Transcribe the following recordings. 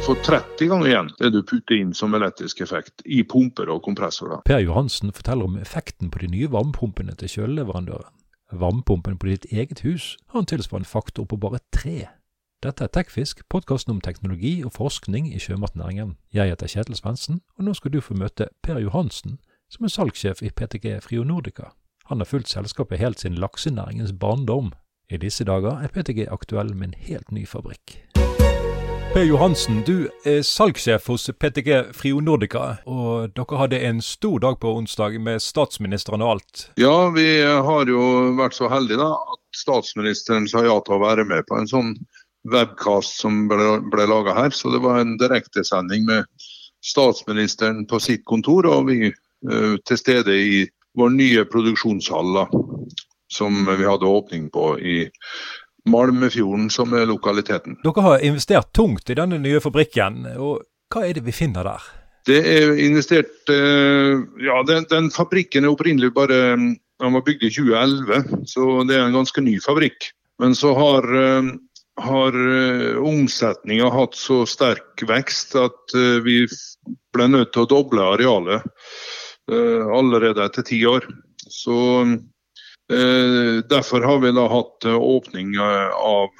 du får 30 ganger igjen det du putter inn som elektrisk effekt i pumper og kompressorer. Per Johansen forteller om effekten på de nye varmepumpene til kjøleleverandøren. Varmepumpen på ditt eget hus har en tilsvarende faktor på bare tre. Dette er Tekfisk, podkasten om teknologi og forskning i sjømatnæringen. Jeg heter Kjetil Svendsen, og nå skal du få møte Per Johansen, som er salgssjef i PTG Frio Nordica. Han har fulgt selskapet helt siden laksenæringens barndom. I disse dager er PTG aktuell med en helt ny fabrikk. Per Johansen, du er salgssjef hos PTG Frio Nordica, og dere hadde en stor dag på onsdag med statsministeren og alt. Ja, vi har jo vært så heldige da, at statsministeren sa ja til å være med på en sånn webcast som ble, ble laga her. Så det var en direktesending med statsministeren på sitt kontor og vi uh, til stede i vår nye produksjonshall som vi hadde åpning på i Malmefjorden, som er lokaliteten. Dere har investert tungt i denne nye fabrikken, og hva er det vi finner der? Det er investert uh, Ja, den, den, fabrikken er opprinnelig bare Den var bygd i 2011, så det er en ganske ny fabrikk. Men så har uh, har omsetninga hatt så sterk vekst at vi ble nødt til å doble arealet allerede etter ti år. Så Derfor har vi da hatt åpning av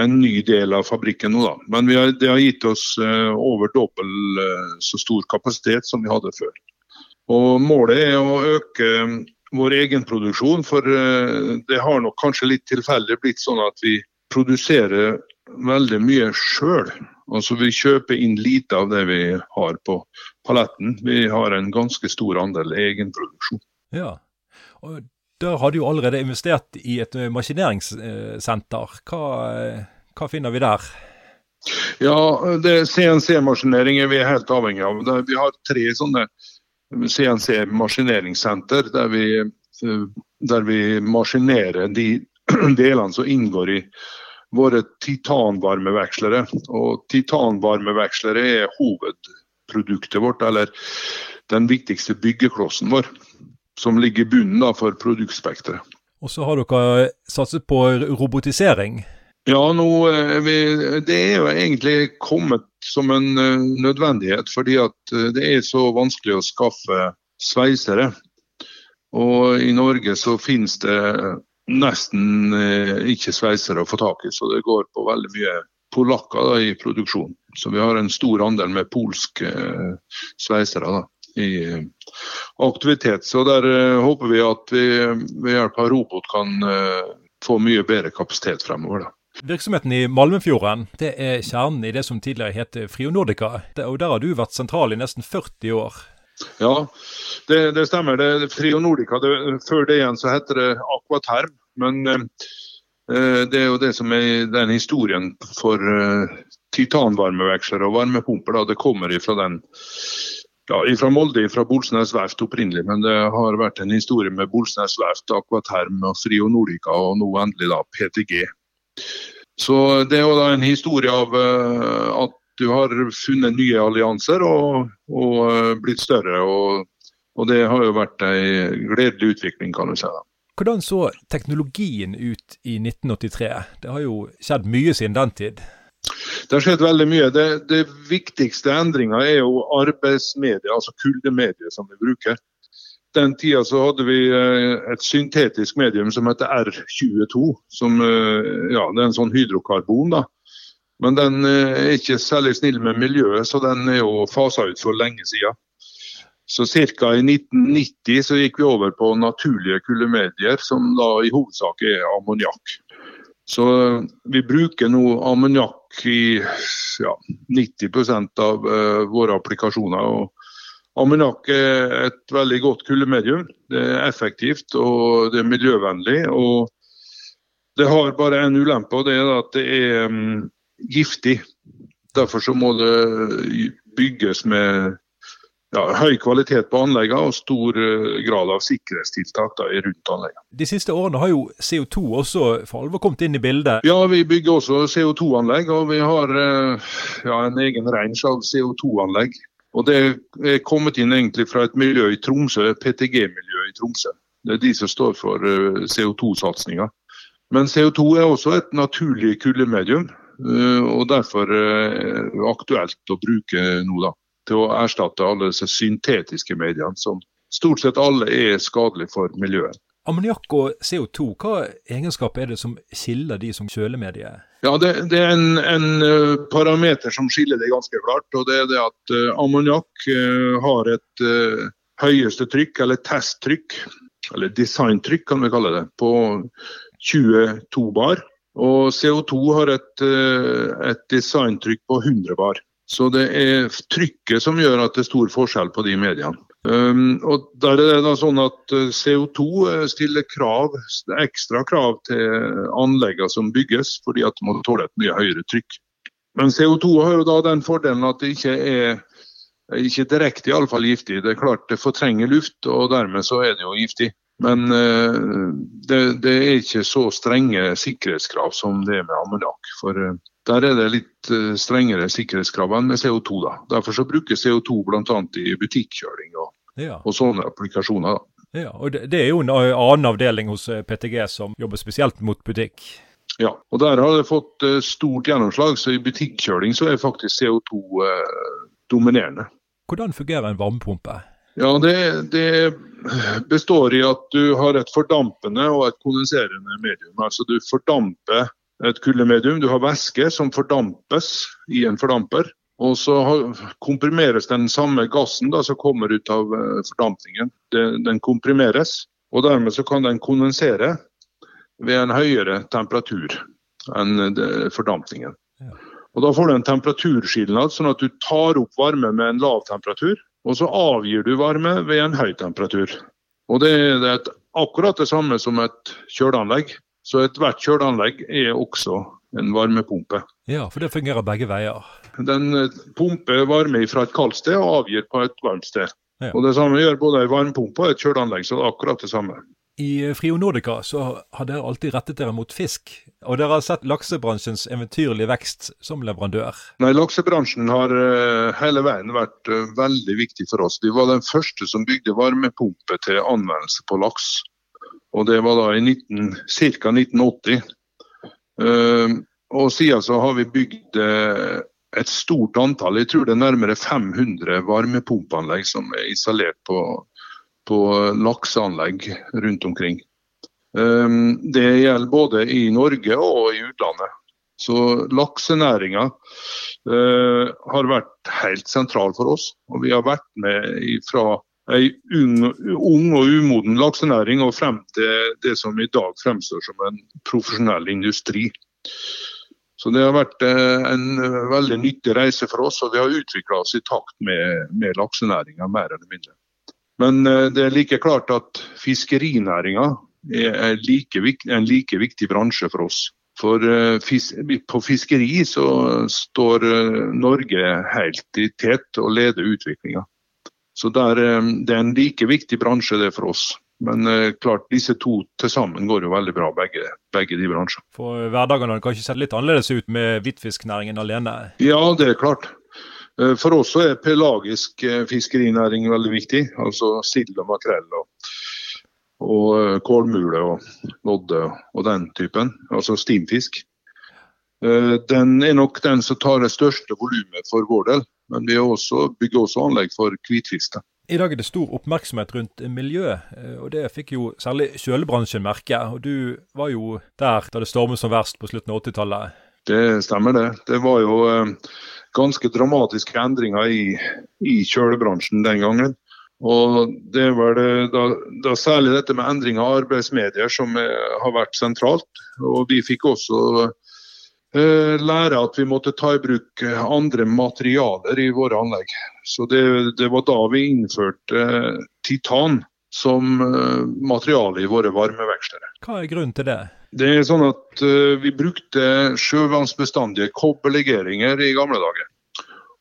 en ny del av fabrikken nå. da. Men har, det har gitt oss over dobbelt så stor kapasitet som vi hadde før. Og Målet er å øke vår egenproduksjon, for det har nok kanskje litt tilfeldig blitt sånn at vi produserer veldig mye sjøl. Altså, vi kjøper inn lite av det vi har på paletten. Vi har en ganske stor andel egenproduksjon. Ja, og Der har du jo allerede investert i et maskineringssenter. Hva, hva finner vi der? Ja, CNC-maskinering er vi helt avhengig av. Vi har tre sånne CNC-maskineringssenter der vi, der vi maskinerer de delene som inngår i våre titanvarmevekslere. Og titanvarmevekslere er hovedproduktet vårt, eller den viktigste byggeklossen vår. Som ligger i bunnen da, for produktspekteret. Og så har dere satset på robotisering? Ja, nå, vi, det er jo egentlig kommet som en uh, nødvendighet. Fordi at uh, det er så vanskelig å skaffe sveisere. Og i Norge så finnes det nesten eh, ikke sveisere å få tak i. Så det går på veldig mye polakker da, i produksjon. Så vi har en stor andel med polske eh, sveisere da, i eh, aktivitet. Så der eh, håper vi at vi ved hjelp av robot kan eh, få mye bedre kapasitet fremover. da. Virksomheten i Malmefjorden det er kjernen i det som tidligere het Frio Nordica. Og Der har du vært sentral i nesten 40 år. Ja, det, det stemmer. Det, Frio Nordica, det, før det igjen så heter det Aquaterm. Men eh, eh, det er jo det som er den historien for eh, titanvarmevekslere og varmepumper. Da. Det kommer ifra den ja, fra Molde, fra Bolsnes verft opprinnelig, men det har vært en historie med Bolsnes verft, Akvaterm, Frio Nordica og nå endelig da PTG. Så Det er jo da en historie av uh, at du har funnet nye allianser og, og blitt større. Og, og, det har jo vært en gledelig utvikling, kan du si. da. Hvordan så teknologien ut i 1983? Det har jo skjedd mye siden den tid? Det har skjedd veldig mye. Det, det viktigste endringa er jo arbeidsmediet, altså kuldemediet som vi bruker. Den tida så hadde vi eh, et syntetisk medium som heter R22. Som, eh, ja, det er en sånn hydrokarbon. da. Men den eh, er ikke særlig snill med miljøet, så den er jo fasa ut for lenge siden. Så ca. i 1990 så gikk vi over på naturlige kuldemedier, som da i hovedsak er ammoniakk. Så vi bruker nå ammoniakk i ja, 90% av uh, våre applikasjoner. og Ammoniakk er et veldig godt kuldemedium. Det er effektivt og det er miljøvennlig. og Det har bare en ulempe, og det er at det er um, giftig. Derfor så må det bygges med ja, høy kvalitet på anleggene og stor uh, grad av sikkerhetstiltak da, rundt anleggene. De siste årene har jo CO2 også for alvor kommet inn i bildet? Ja, vi bygger også CO2-anlegg. Og vi har uh, ja, en egen range av CO2-anlegg. Og Det er kommet inn egentlig fra et miljø i Tromsø, PTG-miljø i Tromsø. Det er de som står for uh, CO2-satsinga. Men CO2 er også et naturlig kuldemedium. og derfor aktuelt å bruke nå, da. Til å erstatte alle disse syntetiske mediene, som stort sett alle er skadelige for miljøet. Ammoniakk og CO2, hva egenskap er det som skiller de som kjølemedie? Ja, det, det er en, en, parameter som skiller det ganske klart. og Det er det at uh, ammoniakk uh, har et uh, høyeste trykk, eller testtrykk, eller designtrykk kan vi kalle det, på 22 bar. Og CO2 har et, et designtrykk på 100 bar. Så det er trykket som gjør at det er stor forskjell på de mediene. Um, og der er det da sånn at eh, CO2 eh, stiller krav, ekstra krav til anleggene som bygges, fordi at det må tåle et mye høyere trykk. Men CO2 har jo da den fordelen at det ikke er ikke direkte i alle fall giftig. Det er klart det fortrenger luft, og dermed så er det jo giftig. Men uh, det, det, er ikke så strenge sikkerhetskrav som det er med ammoniakk. For uh, der er det litt uh, strengere sikkerhetskrav enn med CO2. da. Derfor så brukes CO2 bl.a. i butikkjøring og, ja. og, sånne applikasjoner. da. Ja, og det, er jo en annen avdeling hos eh, PTG som jobber spesielt mot butikk. Ja, og der har det fått stort gjennomslag. Så i butikkjøling så er faktisk CO2 uh, dominerende. Hvordan fungerer en varmepumpe? Ja, det, det, består i at du har et fordampende og et kondenserende medium. Altså Du fordamper et kuldemedium. Du har væske som fordampes i en fordamper. Og så komprimeres den samme gassen da, som kommer ut av eh, fordampningen. Den komprimeres, og dermed så kan den kondensere ved en høyere temperatur enn fordampningen. Og Da får du en temperaturskilnad, sånn at du tar opp varme med en lav temperatur. Og så avgir du varme ved en høy temperatur. Og Det er akkurat det samme som et kjøleanlegg. Så ethvert kjøleanlegg er også en varmepumpe. Ja, for det fungerer begge veier? Den eh, pumper varme fra et kaldt sted og avgir på et varmt sted. Ja. Og Det samme gjør både en varmepumpe og et kjøleanlegg, så det er akkurat det samme. I Frio Nordica så har dere alltid rettet dere mot fisk, og dere har sett laksebransjens eventyrlige vekst som leverandør. Nei, Laksebransjen har uh, hele veien vært uh, veldig viktig for oss. Vi var den første som bygde varmepumpe til anvendelse på laks. Og Det var da i ca. 1980. Uh, og siden så har vi bygd et stort antall, jeg tror det er nærmere 500 varmepumpeanlegg som er installert på på lakseanlegg rundt omkring. Ehm, det gjelder både i Norge og i utlandet. Så laksenæringa eh, har vært helt sentral for oss. Og vi har vært med fra ei ung, ung og umoden laksenæring og frem til det som i dag fremstår som en profesjonell industri. Så det har vært eh, en veldig nyttig reise for oss, og vi har utvikla oss i takt med, med laksenæringa mer eller mindre. Men eh, det er like klart at fiskerinæringa er like, en like viktig bransje for oss. For eh, på fiskeri så står eh, Norge helt i tet og leder utviklinga. Så der, det er en like viktig bransje det for oss. Men klart, disse to til sammen går jo veldig bra, begge, begge de bransjene. For hverdagen har det kanskje sett litt annerledes ut med hvitfisknæringen alene? Ja, det er klart. Eh, for oss er pelagisk eh, fiskerinæring veldig viktig. Altså sild og makrell og, og eh, kålmule og lodde og den typen. Altså stimfisk. Den er nok den som tar det største volumet for vår del. Men vi også, bygger også anlegg for hvitfisk. I dag er det stor oppmerksomhet rundt miljø, og det fikk jo særlig kjølebransjen merke. Og du var jo der da det stormet som verst på slutten av 80-tallet. Det stemmer det. Det var jo ganske dramatiske endringer i, i kjølebransjen den gangen. Og Det var det, da, da særlig dette med endring av arbeidsmedier som er, har vært sentralt. Og Vi fikk også eh, lære at vi måtte ta i bruk andre materialer i våre anlegg. Så Det, det var da vi innførte eh, titan som eh, materiale i våre varmevekstere. Hva er grunnen til det? Det er sånn at Vi brukte sjøvannsbestandige kobberlegeringer i gamle dager.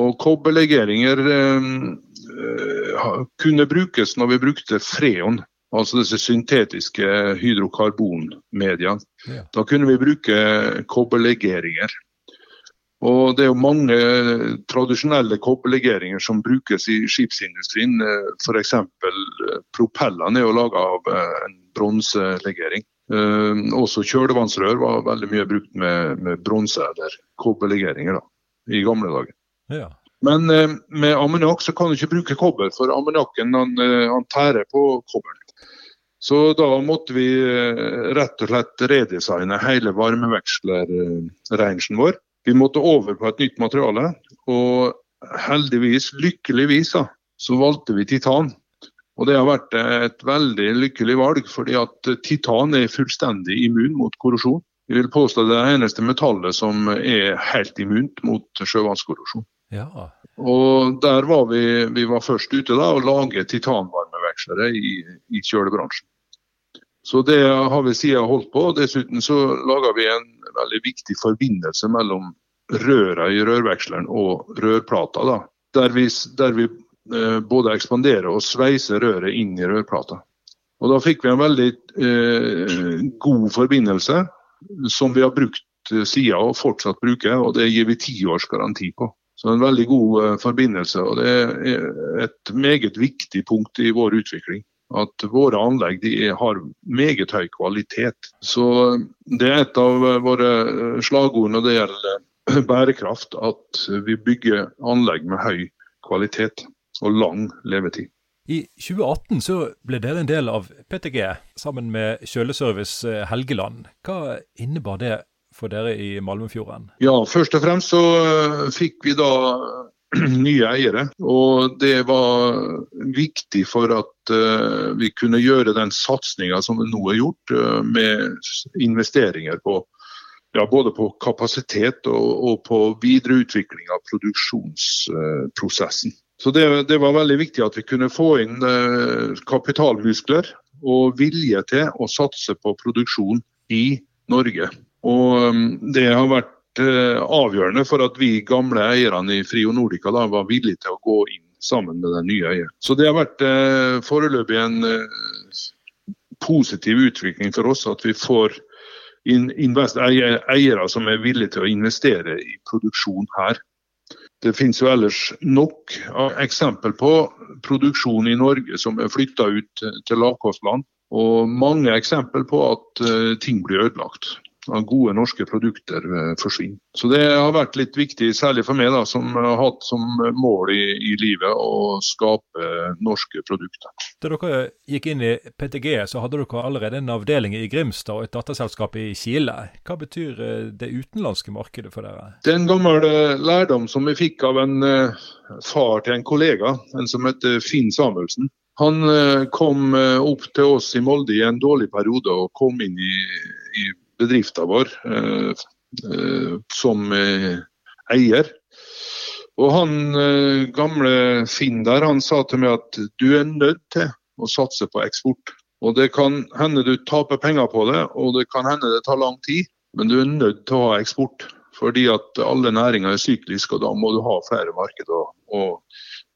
Og Kobberlegeringer eh, kunne brukes når vi brukte freon, altså disse syntetiske hydrokarbonmediene. Ja. Da kunne vi bruke kobberlegeringer. Og Det er jo mange tradisjonelle kobberlegeringer som brukes i skipsindustrien. F.eks. propellene er jo laga av en bronselegering. Eh, også kjølevannsrør var veldig mye brukt med, med bronse eller kobberlegeringer da, i gamle dager. Ja. Men eh, med ammoniakk så kan du ikke bruke kobber, for ammoniakken han, eh, han tærer på kobberen. Så da måtte vi eh, rett og slett redesigne hele varmevekslerrangen vår. Vi måtte over på et nytt materiale, og heldigvis, lykkeligvis, så valgte vi titan. Og det har vært et veldig lykkelig valg, fordi at titan er fullstendig immun mot korrosjon. Jeg vil påstå det er det eneste metallet som er helt immunt mot sjøvannskorrosjon. ja. Og der var vi, vi var først ute da og lage titanvarmevekslere i, i kjølebransjen. Så det har vi siden holdt på. Dessuten så lager vi en veldig viktig forbindelse mellom røra i rørveksleren og rørplata. da, Der vi, der vi eh, både ekspanderer og sveiser røret inn i rørplata. Og Da fikk vi en veldig eh, god forbindelse som vi har brukt siden og fortsatt bruker, og det gir vi ti års garanti på. Så en veldig god eh, forbindelse, og det er et meget viktig punkt i vår utvikling. At våre anlegg har meget høy kvalitet. Så det er et av våre slagord når det gjelder bærekraft, at vi bygger anlegg med høy kvalitet og lang levetid. I 2018 så ble dere en del av PTG sammen med Kjøleservice eh, Helgeland. Hva innebar det for dere i Malmefjorden? Ja, først og fremst så eh, fikk vi da nye eiere. Og det var viktig for at uh, vi kunne gjøre den satsinga som vi nå har gjort, uh, med investeringer på ja, både på kapasitet og, og på videreutvikling av produksjonsprosessen. Så det, det, var veldig viktig at vi kunne få inn kapitalmuskler og vilje til å satse på produksjon i Norge. Og um, det har vært avgjørende for at vi gamle eierne i Frio Nordica da, var villige til å gå inn sammen med den nye eieren. Så det har vært eh, foreløpig en eh, positiv utvikling for oss at vi får in, eiere som er villige til å investere i produksjon her. Det finnes jo ellers nok eksempel på produksjon i Norge som er flytta ut til lavkostland, og mange eksempel på at ting blir ødelagt av gode norske produkter eh, forsvinner. Så Det har vært litt viktig, særlig for meg, da, som har hatt som mål i, i livet å skape norske produkter. Da dere gikk inn i PTG, så hadde dere allerede en avdeling i Grimstad og et datterselskap i Kile. Hva betyr eh, det utenlandske markedet for dere? Det er en gammel eh, lærdom som vi fikk av en far til en kollega, en som heter Finn Samuelsen. Han kom opp til oss i Molde i en dårlig periode og kom inn i, i bedriften vår eh, eh, som eh, eier. Og han gamle Finn der, han sa til meg at du er nødt til å satse på eksport. Og Det kan hende du taper penger på det, og det kan hende det tar lang tid, men du er nødt til å ha eksport. Fordi at alle næringer er sykliske, og da må du ha flere markeder å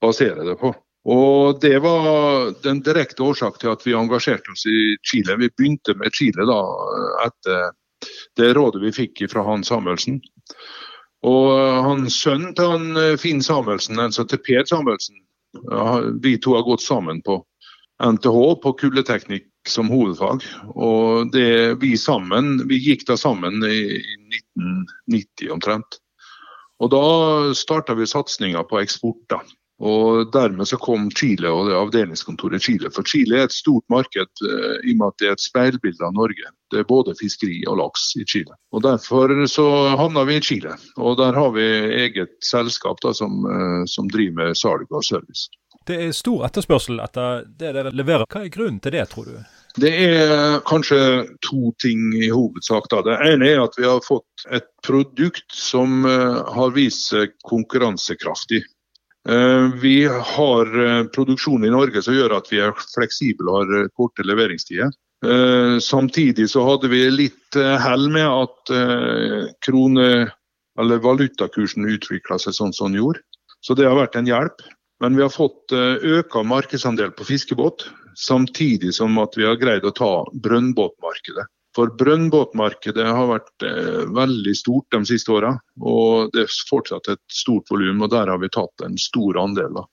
basere det på. Og Det var den direkte årsak til at vi engasjerte oss i Chile. Vi begynte med Chile da, etter det rådet vi fikk fra han Samuelsen. Og han Sønnen til han eh, Finn Samuelsen, altså til Per Samuelsen, vi to har gått sammen på NTH på kuldeteknikk som hovedfag. Og det, vi sammen, vi gikk da sammen i 1990 omtrent. Og da starta vi satsinga på eksport. da. Og Dermed så kom Chile og det avdelingskontoret Chile. For Chile er et stort marked uh, i og med at det er et speilbilde av Norge. Det er både fiskeri og laks i Chile. Og Derfor så havna vi i Chile. Og der har vi eget selskap da, som, uh, som driver med salg og service. Det er stor etterspørsel etter det dere leverer. Hva er grunnen til det, tror du? Det er kanskje to ting i hovedsak. Da. Det ene er at vi har fått et produkt som uh, har vist seg konkurransekraftig. Eh, vi har eh, produksjon i Norge som gjør at vi er fleksible og har eh, korte leveringstider. Samtidig så hadde vi litt hell med at krone- eller valutakursen utvikla seg sånn som den gjorde. Så det har vært en hjelp. Men vi har fått øka markedsandel på fiskebåt, samtidig som at vi har greid å ta brønnbåtmarkedet. For brønnbåtmarkedet har vært eh, veldig stort de siste åra, og det er fortsatt et stort volum. Og der har vi tatt en stor andel. Da.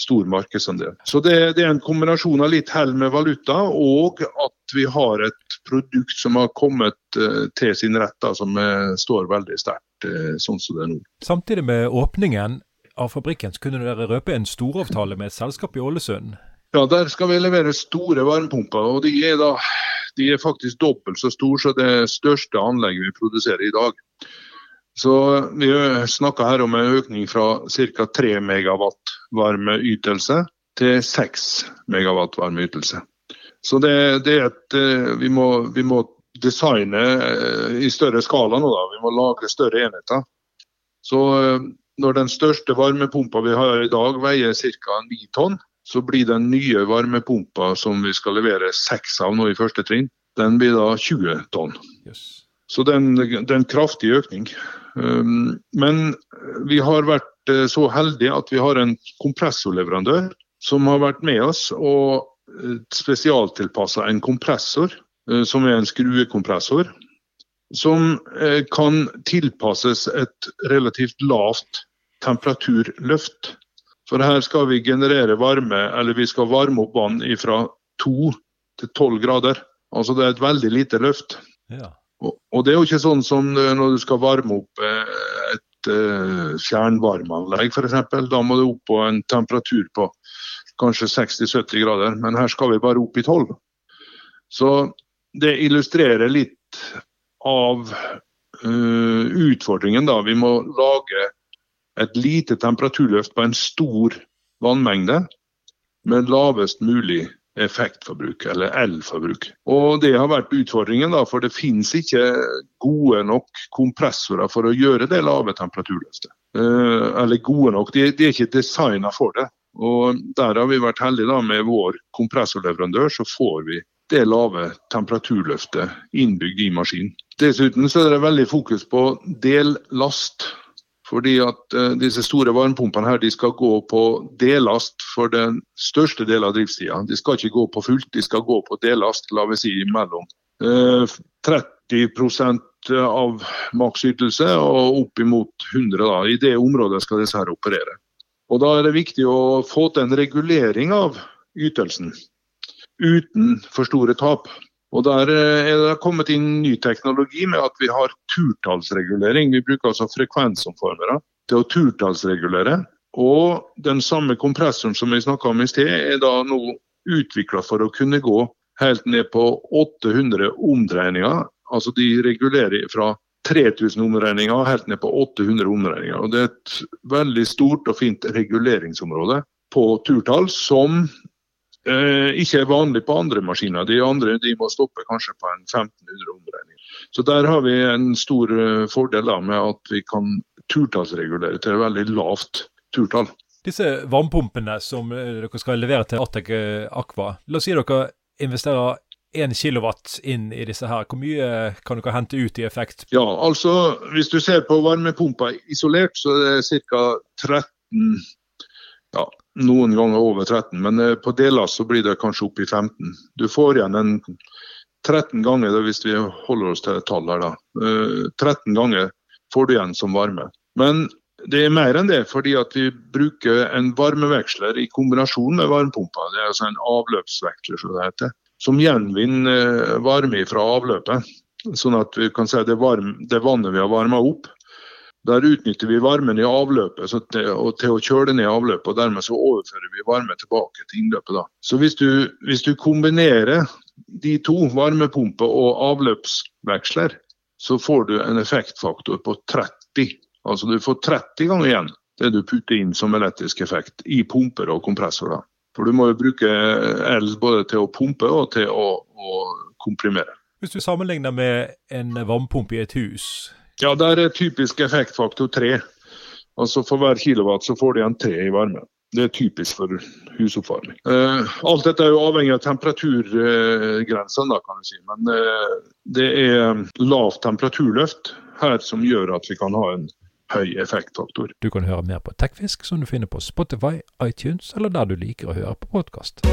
stor markedsandel. Så det, det, er en kombinasjon av litt hell med valuta og at vi har et produkt som har kommet uh, til sin rett, da, som uh, står veldig sterkt sånn som det er nå. Samtidig med åpningen av fabrikken, så kunne dere røpe en storavtale med et selskap i Ålesund? Ja, der skal vi levere store varmepumper. og de er, da, de er faktisk dobbelt så store som det største anlegget vi produserer i dag. Så Vi snakker her om en økning fra ca. 3 megawatt varmeytelse til 6 megawatt varmeytelse. Så det, det er et, eh, vi må, vi må designe eh, i større skala nå. da. Vi må lage større enheter. Så eh, når den største varmepumpa vi har i dag veier ca. 9 tonn, så blir den nye varmepumpa som vi skal levere seks av nå i første trinn, den blir da 20 tonn. Yes. Så det er en kraftig økning. Um, men vi har vært eh, så heldige at vi har en kompressorleverandør som har vært med oss og eh, spesialtilpassa en kompressor, eh, som er en skruekompressor, som kan tilpasses et relativt lavt temperaturløft. For her skal vi generere varme, eller vi skal varme opp vann fra 2 til 12 grader. Altså det er et veldig lite løft. Ja. Og, det er jo ikke sånn som når du skal varme opp eh, et uh, fjernvarmeanlegg f.eks. Da må du opp på en temperatur på kanskje 60-70 grader, men her skal vi bare opp i 12. Så det illustrerer litt av uh, utfordringen, da. Vi må lage et lite temperaturløft på en stor vannmengde med lavest mulig effektforbruk, eller elforbruk. Og Det har vært utfordringen, da, for det finnes ikke gode nok kompressorer for å gjøre det lave temperaturløftet. Eh, eller gode nok, de, de er ikke designa for det. Og Der har vi vært heldige da, med vår kompressorleverandør, så får vi det lave temperaturløftet innbygd i maskinen. Dessuten så er det veldig fokus på dellast. Fordi at uh, disse store varmepumpene her, de skal gå på delast for den største delen av driftstida. De skal ikke gå på fullt, de skal gå på delast, la vi si mellom uh, 30% av maksytelse og opp imot 100 da. I det området skal disse her operere. Og Da er det viktig å få til en regulering av ytelsen uten for store tap. Og Der eh, er det kommet inn ny teknologi med at vi har turtallsregulering. Vi bruker altså frekvensomformere til å turtallsregulere. Og den samme kompressoren som vi snakka om i sted, er da nå utvikla for å kunne gå helt ned på 800 omdreininger. Altså de regulerer fra 3000 omdreininger helt ned på 800 omdreininger. Og Det er et veldig stort og fint reguleringsområde på turtall som ikke er vanlig på andre maskiner. De andre de må stoppe kanskje på en 1500 omdreininger. Så der har vi en stor eh, fordel da, med at vi kan turtallsregulere til et veldig lavt turtall. Disse varmepumpene som eh, dere skal levere til Atec eh, Aqua, la oss si dere investerer 1 kilowatt inn i disse her. Hvor mye kan dere hente ut i effekt? Ja, altså Hvis du ser på varmepumpa isolert, så er det ca. 13 ja, noen ganger over 13, men eh, på deler så blir det kanskje opp i 15. Du får igjen en 13 ganger, hvis vi holder oss til tall her, da. 13 eh, ganger får du igjen som varme. Men det er mer enn det, fordi at vi bruker en varmeveksler i kombinasjon med varmepumpa. Det er altså en avløpsveksler, som det heter. Som gjenvinner eh, varme fra avløpet. Sånn at vi kan si det, varme, det vannet vi har varma opp, der utnytter vi varmen i avløpet til, til, å kjøle ned avløpet, og dermed så overfører vi varme tilbake til innløpet. Da. Så hvis du, hvis du kombinerer de to, varmepumpe og avløpsveksler, så får du en effektfaktor på 30. Altså du får 30 ganger igjen det du putter inn som elektrisk effekt i pumper og kompressorer. For du må jo bruke el både til å pumpe og til å, å komprimere. Hvis du sammenligner med en varmepumpe i et hus, ja, det er typisk effektfaktor tre. Altså For hver kilowatt så får de en tre i varme. Det er typisk for husoppvarming. Eh, alt dette er jo avhengig av temperaturgrensene, da, kan du si. Men eh, det er lavt temperaturløft her som gjør at vi kan ha en høy effektfaktor. Du kan høre mer på Tekfisk, som du finner på Spotify, iTunes eller der du liker å høre på podkast.